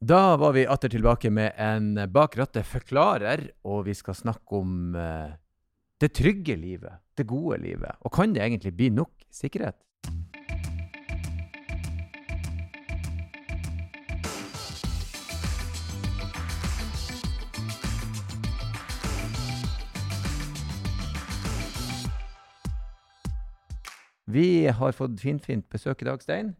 Da var vi atter tilbake med en Bak rattet forklarer, og vi skal snakke om eh, det trygge livet, det gode livet. Og kan det egentlig bli nok sikkerhet? Vi har fått finfint besøk i dag, Stein.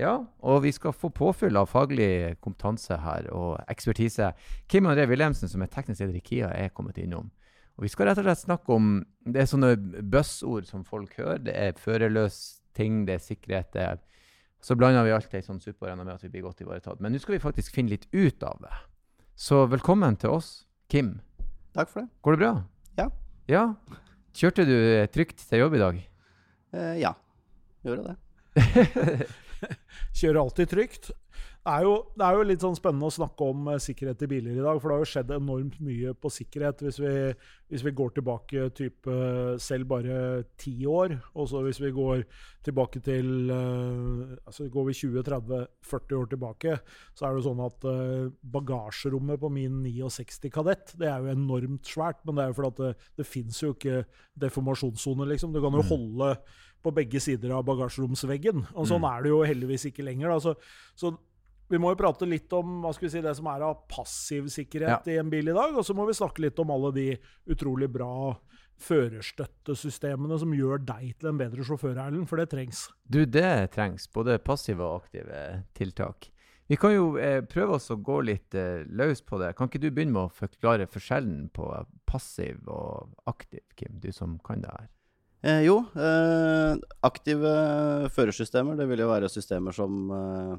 Ja. Og vi skal få påfyll av faglig kompetanse her og ekspertise. Kim André Wilhelmsen, som er teknisk leder i KIA, er kommet innom. Og vi skal rett og slett snakke om Det er sånne buzzord som folk hører. Det er førerløs ting, det er sikkerhet. det er Så blander vi alt i sånn suppe og regner med at vi blir godt ivaretatt. Men nå skal vi faktisk finne litt ut av det. Så velkommen til oss, Kim. Takk for det. Går det bra? Ja. Ja? Kjørte du trygt til jobb i dag? Eh, ja, gjorde det. Kjører alltid trygt. Det er, jo, det er jo litt sånn spennende å snakke om eh, sikkerhet i biler i dag, for det har jo skjedd enormt mye på sikkerhet hvis vi, hvis vi går tilbake type selv bare ti år. Og så hvis vi går tilbake til eh, altså Går vi 20-30-40 år tilbake, så er det sånn at eh, bagasjerommet på min 69 Kadett det er jo enormt svært, men det er jo fordi at det, det fins jo ikke deformasjonssone, liksom. Du kan jo holde på begge sider av bagasjeromsveggen. Og sånn er det jo heldigvis ikke lenger. Så, så vi må jo prate litt om hva skal vi si, det som er av passiv sikkerhet i en bil i dag. Og så må vi snakke litt om alle de utrolig bra førerstøttesystemene som gjør deg til en bedre sjåfør, Erlend, for det trengs. Du, det trengs. Både passive og aktive tiltak. Vi kan jo eh, prøve oss å gå litt eh, løs på det. Kan ikke du begynne med å forklare forskjellen på passiv og aktiv, Kim? Du som kan det her. Eh, jo, eh, aktive førersystemer det vil jo være systemer som eh,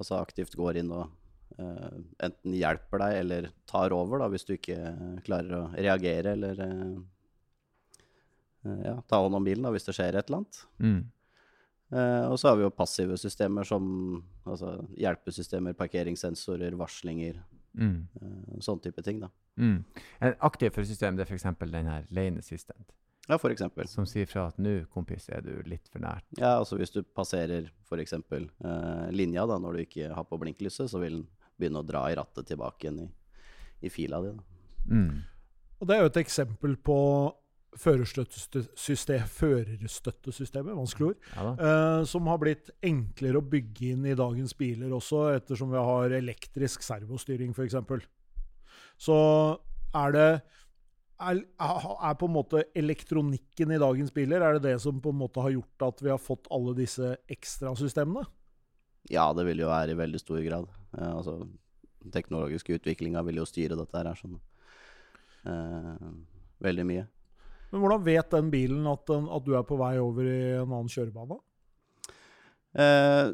altså aktivt går inn og eh, enten hjelper deg eller tar over da, hvis du ikke klarer å reagere eller eh, eh, ja, ta hånd om bilen da, hvis det skjer et eller annet. Mm. Eh, og så har vi jo passive systemer som altså, hjelpesystemer, parkeringssensorer, varslinger, Mm. eh, sånn type ting. da. Mm. En aktiv førersystem er f.eks. den her lane assistant, Ja, for eksempel. som sier fra at nå, kompis, er du litt for nært. Ja, altså hvis du passerer f.eks. Eh, linja da, når du ikke har på blinklyset, så vil den begynne å dra i rattet tilbake igjen i, i fila di. da. Mm. Og det er jo et eksempel på førerstøttesystem, førerstøttesystemet, vanskelig ord, Ja eh, som har blitt enklere å bygge inn i dagens biler også, ettersom vi har elektrisk servostyring f.eks. Så er det er, er på en måte elektronikken i dagens biler er det det som på en måte har gjort at vi har fått alle disse ekstrasystemene? Ja, det vil jo være i veldig stor grad. Eh, altså, teknologiske utviklinga vil jo styre dette her sånn eh, veldig mye. Men hvordan vet den bilen at, den, at du er på vei over i en annen kjørebane? Eh,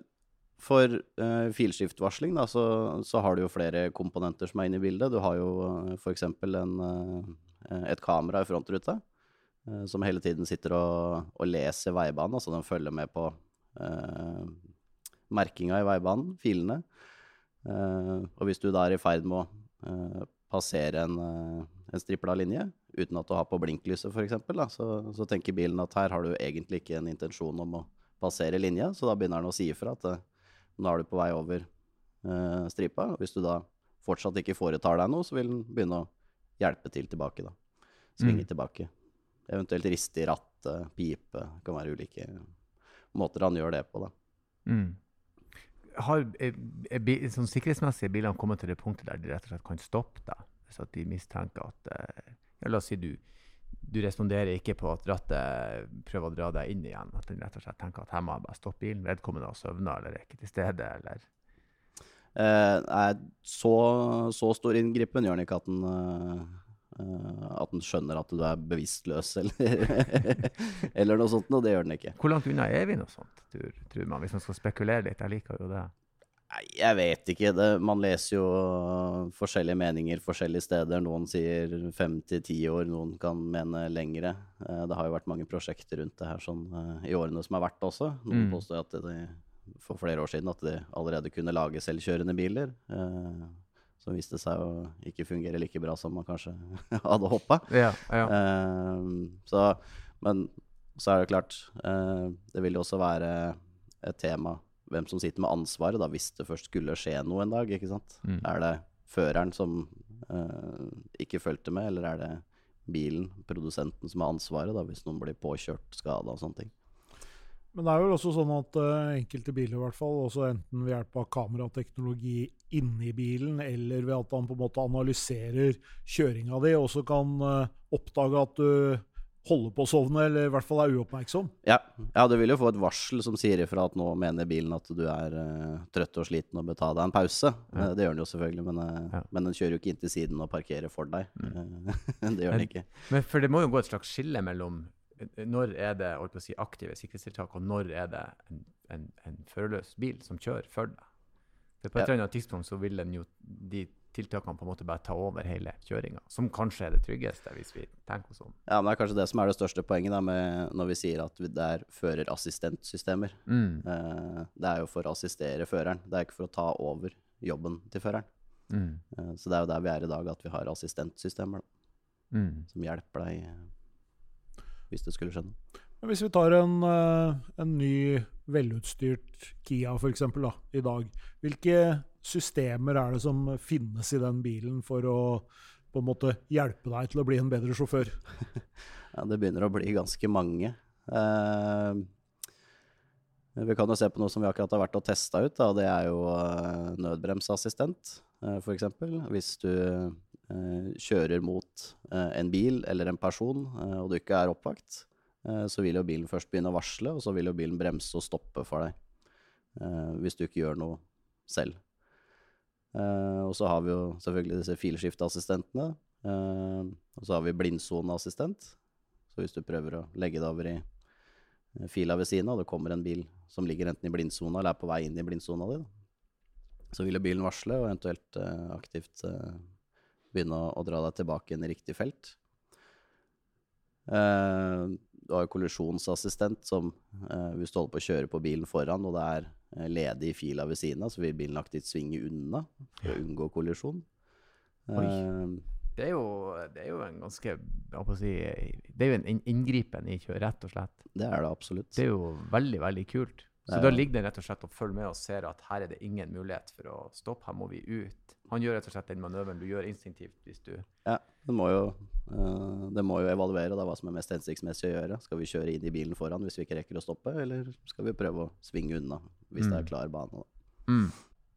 for eh, filskiftvarsling da, så, så har du jo flere komponenter som er inne i bildet. Du har jo eh, f.eks. Uh, et kamera i frontruta eh, som hele tiden sitter og, og leser veibanen. Altså den følger med på eh, merkinga i veibanen, filene. Eh, og hvis du da er i ferd med å eh, passere en, eh, en stripla linje uten at du har på blinklyset f.eks., så, så tenker bilen at her har du egentlig ikke en intensjon om å passere linja, så da begynner den å si ifra at eh, nå er du på vei over eh, stripa. Og hvis du da fortsatt ikke foretar deg noe, så vil den begynne å hjelpe til tilbake. da. Svinge Mm. tilbake. Eventuelt riste i rattet, pipe. Det kan være ulike måter han gjør det på. da. Mm. Har er, er, bi- sånn sikkerhetsmessige bilene kommet til det punktet der de rett og slett kan stoppe deg? Hvis at de mistenker at eh, ja, La oss si du, du responderer ikke på at rattet prøver å dra deg inn igjen. At den rett og slett tenker at her må jeg bare stoppe bilen. Vedkommende har sovna eller er ikke til stede. eller... Eh, nei, så, så stor inngripen gjør den ikke at den eh, at den skjønner at du er bevisstløs, eller, eller noe sånt. Og det gjør den ikke. Hvor langt unna er vi noe sånt, tror, tror man, hvis man skal spekulere litt? Jeg liker jo det. Nei, jeg vet ikke. Det, man leser jo forskjellige meninger forskjellige steder. Noen sier fem til ti år, noen kan mene lengre. Eh, Det har jo vært mange prosjekter rundt det her sånn, i årene som har vært også. Noen Mm. påstår at de, for flere år siden at de allerede kunne lage selvkjørende biler. eh, Som viste seg å ikke fungere like bra som man kanskje hadde håpa. Ja, ja. Eh, men så er det klart, eh, det vil jo også være et tema hvem som sitter med ansvaret da, hvis det først skulle skje noe en dag. ikke sant? Mm. Er det føreren som eh, ikke fulgte med, eller er det bilen, produsenten, som har ansvaret da, hvis noen blir påkjørt, skada og sånne ting? Men det er jo også sånn at eh, enkelte biler, i hvert fall, også enten ved hjelp av kamerateknologi inni bilen, eller ved at han på en måte analyserer kjøringa di, også kan eh, oppdage at du holder på å sovne, eller i hvert fall er uoppmerksom. Ja, ja, du vil jo få et varsel som sier ifra at nå mener bilen at du er uh, trøtt og sliten og bør ta deg en pause. Ja. Det gjør den jo selvfølgelig, men, Ja. men den kjører jo ikke inn til siden og parkerer for deg. Mm. det gjør den ikke. Men for det må jo gå et slags skille mellom når er det si, aktive sikkerhetstiltak, og når er det en, en, en førerløs bil som kjører for deg. For på et eller annet tidspunkt så vil den jo, de tiltakene på en måte bare ta over hele kjøringa, som kanskje er det tryggeste, hvis vi tenker oss om. Ja, men Det er kanskje det som er det største poenget da, med når vi sier at det er førerassistentsystemer. Mm. Eh, det er jo for å assistere føreren, det er ikke for å ta over jobben til føreren. Mm. Eh, så det er jo der vi er i dag, at vi har assistentsystemer da, Mm. som hjelper deg eh, hvis det skulle skje noe. Men hvis vi tar en, eh, en ny, velutstyrt Kia f.eks. i dag, hvilke systemer er det som finnes i den bilen for å på en måte hjelpe deg til å bli en bedre sjåfør? Ja, det begynner å bli ganske mange. Eh, vi kan jo se på noe som vi akkurat har vært og testa ut, da, det er jo eh, nødbremsassistent, uh, f.eks. Hvis du eh, kjører mot eh, en bil eller en person, eh, og du ikke er oppvakt, eh, så vil jo bilen først begynne å varsle, og så vil jo bilen bremse og stoppe for deg. eh, hvis du ikke gjør noe selv. Eh, og så har vi jo selvfølgelig disse filskifteassistentene. eh, og så har vi blindsoneassistent. Så hvis du prøver å legge deg over i eh, fila ved siden av, det kommer en bil som ligger enten i blindsona eller er på vei inn i blindsona di, så vil jo bilen varsle og eventuelt eh, aktivt eh, begynne å, å dra deg tilbake inn i riktig felt. Eh, du har jo kollisjonsassistent som eh, hvis du holder på å kjøre på bilen foran, og det er eh, ledig fila ved siden av, så vil bilen aktivt svinge unna for å unngå kollisjon. Eh, Det, er jo, det er jo en ganske si, Det er jo en inngripen i kjøret, rett og slett. det er det absolutt. Det er jo veldig, veldig kult. Så da ligger den rett og slett og følger med og ser at her er det ingen mulighet for å stoppe, her må vi ut. Han gjør rett og slett den manøveren du gjør instinktivt hvis du Ja, det må jo, eh, det må jo evaluere da, hva som er mest hensiktsmessig å gjøre. Skal vi kjøre inn i bilen foran hvis vi ikke rekker å stoppe, eller skal vi prøve å svinge unna hvis det Mm. er klar bane? Da. mm.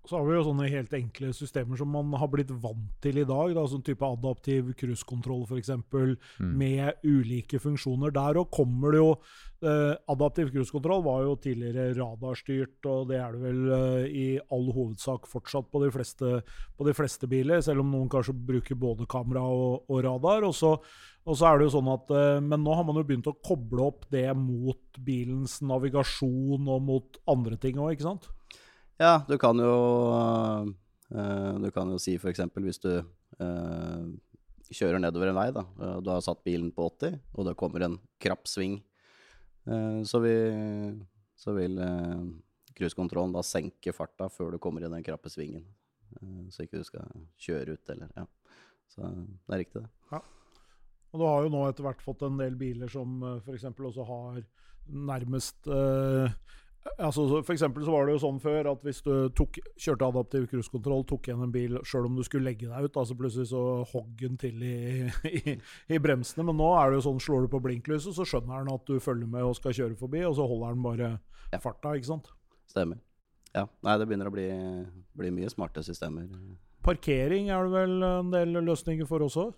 Så har vi jo sånne helt enkle systemer som man har blitt vant til i dag. Da, sånn type adaptiv cruisekontroll f.eks. Mm. med ulike funksjoner. Der og kommer det jo eh, Adaptiv cruisekontroll var jo tidligere radarstyrt, og det er det vel eh, i all hovedsak fortsatt på de, fleste, på de fleste biler, selv om noen kanskje bruker både kamera og, og radar. Og så, og så er det jo sånn at, eh, Men nå har man jo begynt å koble opp det mot bilens navigasjon og mot andre ting òg, ikke sant? Ja, du kan jo, eh, du kan jo si eksempel hvis du eh, kjører nedover en vei, da, og du har satt bilen på 80, og det kommer en krapp sving, eh, så, vi, så vil cruisekontrollen da senke farta før du kommer i den krappe svingen. eh, så ikke du skal kjøre ut, eller Ja. Så det er riktig, det. Ja. Og du har jo nå etter hvert fått en del biler som f.eks. også har nærmest eh, altså For eksempel så var det jo sånn før at hvis du tok, kjørte adaptiv cruisekontroll, tok igjen en bil sjøl om du skulle legge deg ut, så plutselig så hogg den til i, i, i bremsene. Men nå er det jo sånn, slår du på blinklyset, så skjønner den at du følger med og skal kjøre forbi, og så holder den bare Ja. farta, ikke sant. Stemmer. Ja. Nei, det begynner å bli, bli mye smarte systemer. Parkering er det vel en del løsninger for også?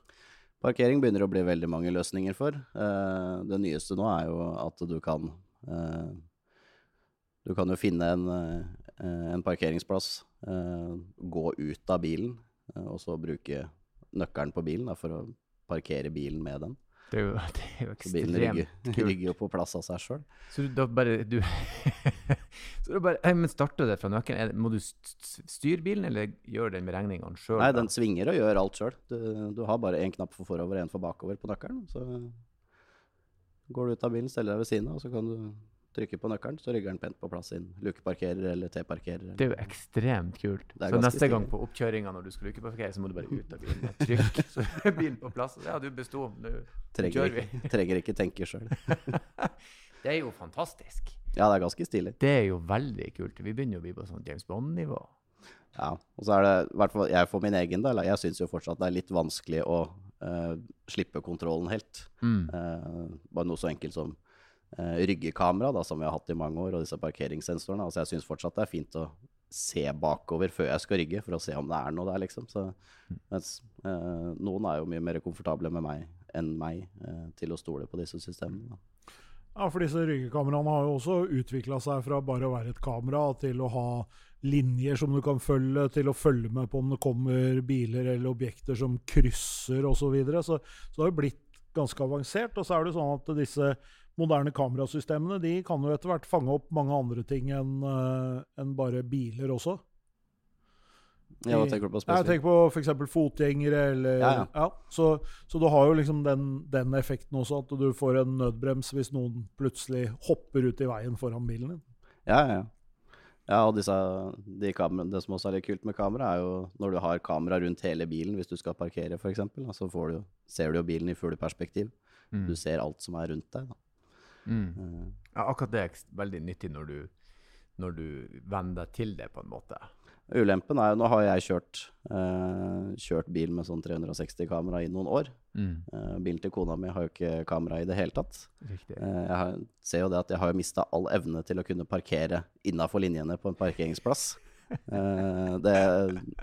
Parkering begynner å bli veldig mange løsninger for. Eh, det nyeste nå er jo at du kan eh, Du kan jo finne en, eh, en parkeringsplass, eh, gå ut av bilen, eh, og så bruke nøkkelen på bilen da, for å parkere bilen med den. Det er jo, det er jo Så bilen ekstremt rygger, kult. rygger jo på plass av seg sjøl. Så du da bare du Så du bare Men starter det fra nøkkelen? Må du st- st- styre bilen, eller gjør den beregningene sjøl? Nei, den svinger og gjør alt sjøl. Du, du har bare én knapp for forover og én for bakover på nøkkelen. Så går du ut av bilen, steller deg ved siden av, og så kan du trykke på nøkkelen, så rygger den pent på plass inn. Lukeparkerer eller T-parkerer. Det er jo ekstremt kult. Så neste gang på oppkjøringa når du skal lukeparkere, så må du bare ut av bilen og trykke, så er bilen på plass. Ja, du besto. Nå Trenger, ikke- trenger ikke tenke sjøl. Det er jo fantastisk. Ja, det er ganske stilig. Det er jo veldig kult. Vi begynner jo å bli på sånn James Bond-nivå. Ja, og så er det, i hvert fall jeg for min egen del, jeg syns jo fortsatt det er litt vanskelig å uh, slippe kontrollen helt. Mm. Uh, bare noe så enkelt som ryggekamera, da, som vi har hatt i mange år, og disse parkeringssensorene. Altså, jeg syns fortsatt det er fint å se bakover før jeg skal rygge, for å se om det er noe der, liksom. Så, mens eh, noen er jo mye mer komfortable med meg enn meg eh, til å stole på disse systemene. Da. Ja, for disse ryggekameraene har jo også utvikla seg fra bare å være et kamera til å ha linjer som du kan følge, til å følge med på om det kommer biler eller objekter som krysser osv. Så, videre. så Så det har jo blitt ganske avansert. Og så er det sånn at disse moderne kamerasystemene de kan jo etter hvert fange opp mange andre ting enn en bare biler også. Ja, hva tenker du på Jeg spesifikt? tenker på f.eks. fotgjengere. Eller, Ja, ja. så, så du har jo liksom den, den effekten også, at du får en nødbrems hvis noen plutselig hopper ut i veien foran bilen din. Ja, ja. Ja, og disse, de kamera, det som også er litt kult med kamera, er jo når du har kamera rundt hele bilen hvis du skal parkere, f.eks. Så får du, ser du jo bilen i fugleperspektiv. Mm. Du ser alt som er rundt deg. Da. Mm. Uh, Ja, akkurat det er veldig nyttig når du, når du venner deg til det, på en måte. Ulempen er jo Nå har jeg kjørt, eh, kjørt bil med sånn 360-kamera i noen år. Mm. Eh, bilen til kona mi har jo ikke kamera i det hele tatt. Eh, jeg har, ser jo det at jeg har mista all evne til å kunne parkere innafor linjene på en parkeringsplass. Eh, det,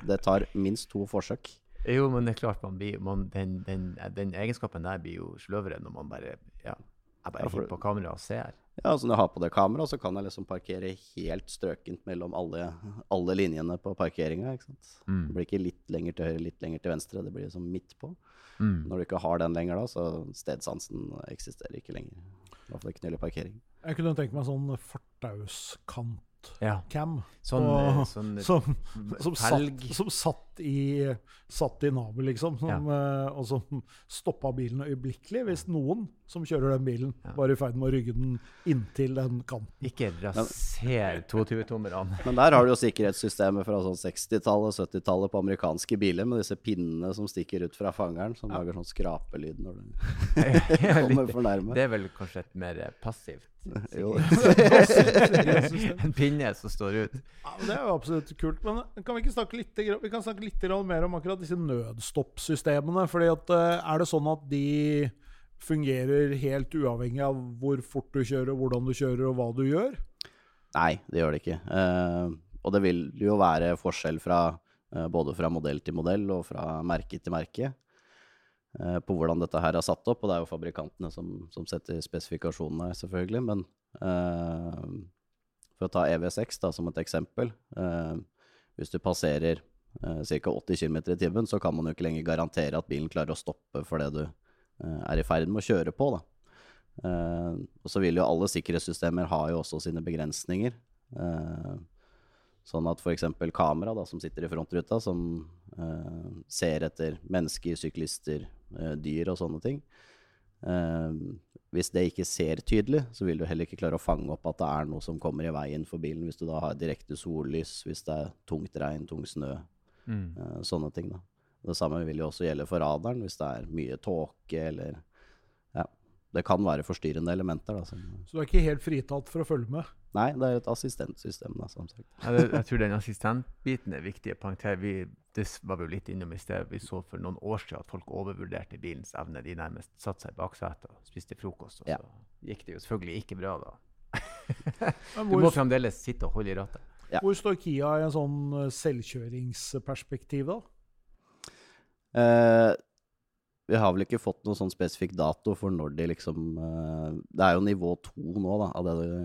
det tar minst to forsøk. Jo, men det er klart man blir, man, den, den, den egenskapen der blir jo sløvere når man bare ja, er bare Ja, for- på kamera og ser. Ja, altså Når jeg har på det kameraet, så kan jeg liksom parkere helt strøkent mellom alle, alle linjene på parkeringa. ikke sant? Mm. Det blir ikke litt lenger til høyre, litt lenger til venstre. Det blir liksom midt på. Mm. Når du ikke har den lenger, da, så stedsansen eksisterer ikke lenger. I hvert fall ikke når det gjelder parkering. Jeg kunne tenkt meg sånn fortauskant-cam. Ja. Sånn, Og- eh, sånn Som, som, satt, som satt i satt i navet, liksom. Som, ja. og som stoppa bilen øyeblikkelig hvis noen som kjører den bilen, Ja. var i ferd med å rygge den inntil den kanten. Ikke raser 22-tommerne. Men der har du jo sikkerhetssystemet fra sånn 60-tallet, og 70-tallet på amerikanske biler, med disse pinnene som stikker ut fra fangeren, som lager sånn skrapelyd når du kommer for nærme. Det er vel kanskje et mer eh, passivt Jo. En pinne som står ut. Ja, det er jo absolutt kult. Men kan vi ikke snakke litt, vi kan snakke litt mer om akkurat disse nødstoppsystemene? fordi at eh, Er det sånn at de fungerer helt uavhengig av hvor fort du kjører, hvordan du kjører og hva du gjør? Nei, det gjør det ikke. Uh, og det vil jo være forskjell fra uh, både fra modell til modell og fra merke til merke uh, på hvordan dette her er satt opp. Og det er jo fabrikantene som, som setter spesifikasjonene, selvfølgelig. Men for å ta EV6 da, som et eksempel. hvis du passerer ca. 80 km i timen, så kan man jo ikke lenger garantere at bilen klarer å stoppe for det du er i ferd med å kjøre på. da. Eh, og så vil jo alle sikkerhetssystemer ha jo også sine begrensninger. Eh, sånn at f.eks. kamera da, som sitter i frontruta, som eh, ser etter mennesker, syklister, eh, dyr og sånne ting. Eh, hvis det ikke ser tydelig, så vil du heller ikke klare å fange opp at det er noe som kommer i veien for bilen, hvis du da har direkte sollys, hvis det er tungt regn, tung snø, Mm. eh, sånne ting. da. Det samme vil jo også gjelde for radaren, hvis det er mye tåke eller Ja. Det kan være forstyrrende elementer, da. Som, Så du er ikke helt fritatt for å følge med? nei, det er et assistentsystem, da, som sagt. Jeg tror den assistentbiten er viktig. Vi, det var vi jo litt innom i sted. Vi så for noen år siden at folk overvurderte bilens evne. De nærmest satte seg i baksetet og spiste frokost. Og Ja. så gikk det jo selvfølgelig ikke bra da. Du må fremdeles sitte og holde i rattet. Ja. hvor står Kia i en sånn eh, selvkjøringsperspektiv, da? Eh, vi har vel ikke fått noen sånn spesifikk dato for når de liksom eh, Det er jo nivå to nå, da, av det de,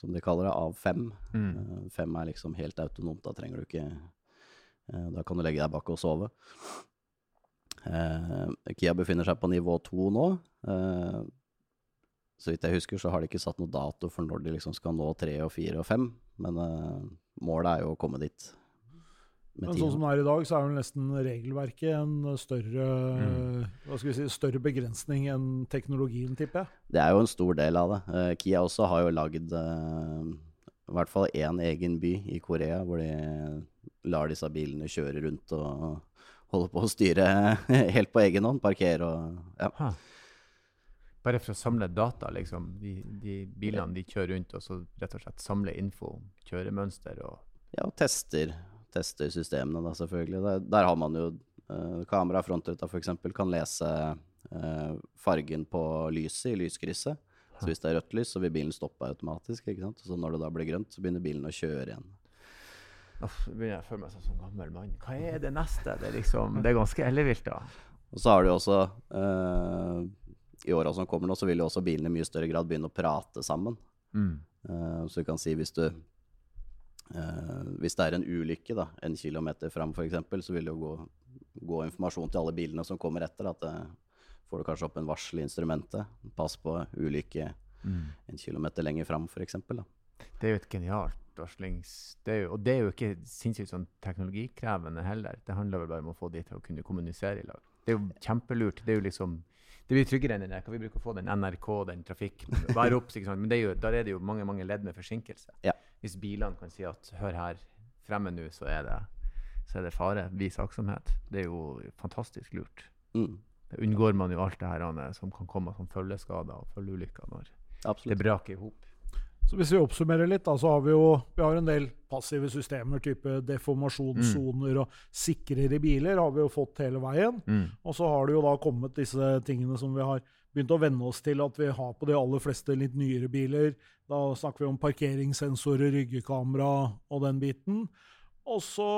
som de kaller det, av fem. Mm. Eh, fem er liksom helt autonomt. Da trenger du ikke eh, Da kan du legge deg bak og sove. Eh, Kia befinner seg på nivå to nå. Eh, så vidt jeg husker, så har de ikke satt noe dato for når de liksom skal nå tre og fire og fem. Men målet er jo å komme dit. Men tiden. sånn som det er i dag, så er vel nesten regelverket en større, Mm. hva skal vi si, større begrensning enn teknologien, tipper jeg. Det er jo en stor del av det. Uh, Kia også har jo lagd uh, i hvert fall én egen by i Korea, hvor de lar disse bilene kjøre rundt og holde på å styre helt på egen hånd. Parkere og ja. Ha. Bare for å samle data, liksom. De, de bilene de kjører rundt, og så rett og slett samle info om kjøremønster og Ja, og tester, tester systemene, da, selvfølgelig. Der, der har man jo uh, kamera frontruta f.eks. kan lese uh, fargen på lyset i lyskrysset. Så hvis det er rødt lys, så vil bilen stoppe automatisk. ikke sant? Så når det da blir grønt, så begynner bilen å kjøre igjen. Uff, nå begynner jeg å føle meg som en gammel mann. Hva er det neste? Det er, liksom, det er ganske ellevilt, da. Og så har du også uh, I åra som kommer nå, så vil jo også bilene i mye større grad begynne å prate sammen. Mm. Uh, så du kan si hvis du uh, Hvis det er en ulykke da, en kilometer fram f.eks., så vil det jo gå, gå, informasjon til alle bilene som kommer etter. At det, får du kanskje opp en varsel i instrumentet. Pass på ulykke mm. en kilometer lenger fram, f.eks. Det er jo et genialt varslings... Det jo, og det er jo ikke sinnssykt sånn teknologikrevende heller. Det handler vel bare om å få de til å kunne kommunisere i lag. Det er jo kjempelurt. Det er jo liksom det blir tryggere enn den der. Kan vi bruke å få den NRK, den trafikk Vær obs, ikke sant. Men er jo, der er det jo mange mange ledd med forsinkelse. Ja. Hvis bilene kan si at hør her, fremme nå, så det så er det fare. Vis aktsomhet. Det er jo fantastisk lurt. Mm. Da unngår man jo alt det her som kan komme som følgeskader og følgeulykker når Absolutt. det braker i hop. Så Hvis vi oppsummerer litt, da, så har vi jo vi har en del passive systemer, type deformasjonssoner mm. og sikrere biler, har vi jo fått hele veien. Mm. Og så har det jo da kommet disse tingene som vi har begynt å venne oss til at vi har på de aller fleste litt nyere biler. Da snakker vi om parkeringssensorer, ryggekamera og den biten. Og så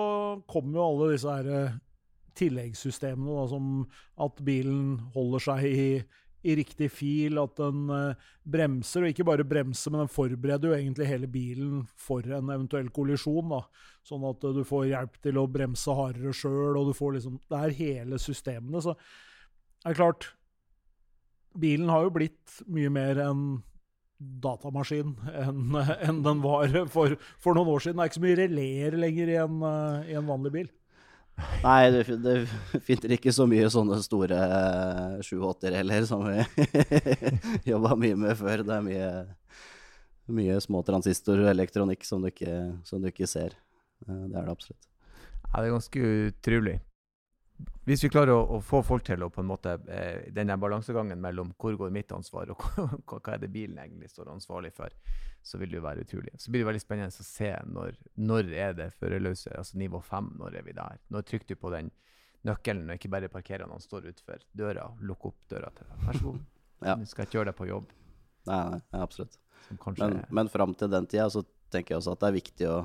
kommer jo alle disse her tilleggssystemene, da, som at bilen holder seg i, i riktig fil, at den uh, bremser, og ikke bare bremser, men den forbereder jo egentlig hele bilen for en eventuell kollisjon. da, Sånn at uh, du får hjelp til å bremse hardere sjøl, og du får liksom Det er hele systemene. Så det er klart Bilen har jo blitt mye mer enn datamaskin enn en den var for, for, noen år siden. Det er ikke så mye releer lenger i en, uh, i en vanlig bil. Nei, det, det finner ikke så mye sånne store 780 eh, heller, som vi jobba mye med før. Det er mye, mye små transistorer og elektronikk som du, ikke, som du ikke ser. Eh, det er det absolutt. Ja, det er ganske utrolig. Hvis vi klarer å, å, få folk til å på en måte eh, denne balansegangen mellom hvor går mitt ansvar, og hva, hva er det bilen egentlig står ansvarlig for, så vil det jo være utrolig. Så blir det veldig spennende å se når, når er det førerløse, altså nivå fem, når er vi der? Når trykker du på den nøkkelen og ikke bare parkerer når han står utenfor døra, lukker opp døra til deg. Vær så god. ja. Du skal ikke gjøre det på jobb. Nei, nei, absolutt. Men, men fram til den tida så tenker jeg også at det er viktig å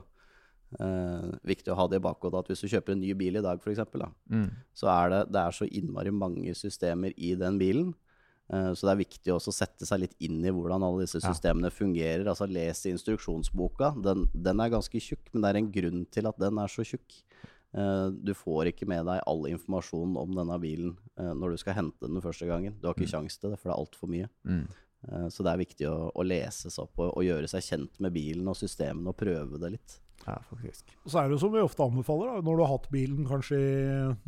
Uh, viktig å ha det i bakhodet at hvis du kjøper en ny bil i dag, f.eks., mm. så er det, det er så innmari mange systemer i den bilen. Eh, så det er viktig også å sette seg litt inn i hvordan alle disse systemene ja. fungerer. Altså Les instruksjonsboka. Den, den, er ganske tjukk, men det er en grunn til at den er så tjukk. Eh, du får ikke med deg all informasjon om denne bilen når du skal hente den første gangen. Du har ikke mm. kjangs til det, for det er altfor mye. Mm. så det er viktig å, å lese seg opp og, og gjøre seg kjent med bilen og systemene og prøve det litt. Ja, faktisk. Så er det som vi ofte anbefaler, da, når du har hatt bilen kanskje i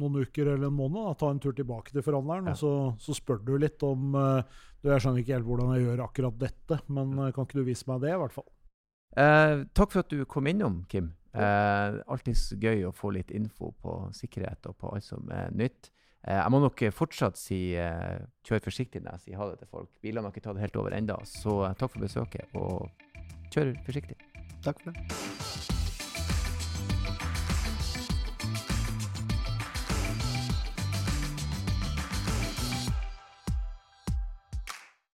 noen uker eller en måned, da, ta en tur tilbake til forhandleren, ja. og så, så, spør du litt om uh, du, Jeg skjønner ikke helt hvordan jeg gjør akkurat dette, men uh, kan ikke du vise meg det, i hvert fall? Eh, takk for at du kom innom, Kim. Eh, alltid gøy å få litt info på sikkerhet og på alt som er nytt. Eh, jeg må nok fortsatt si eh, kjør forsiktig når jeg sier ha det til folk. Bilene har ikke tatt det helt over ennå, så takk for besøket, og kjør forsiktig. Takk for det.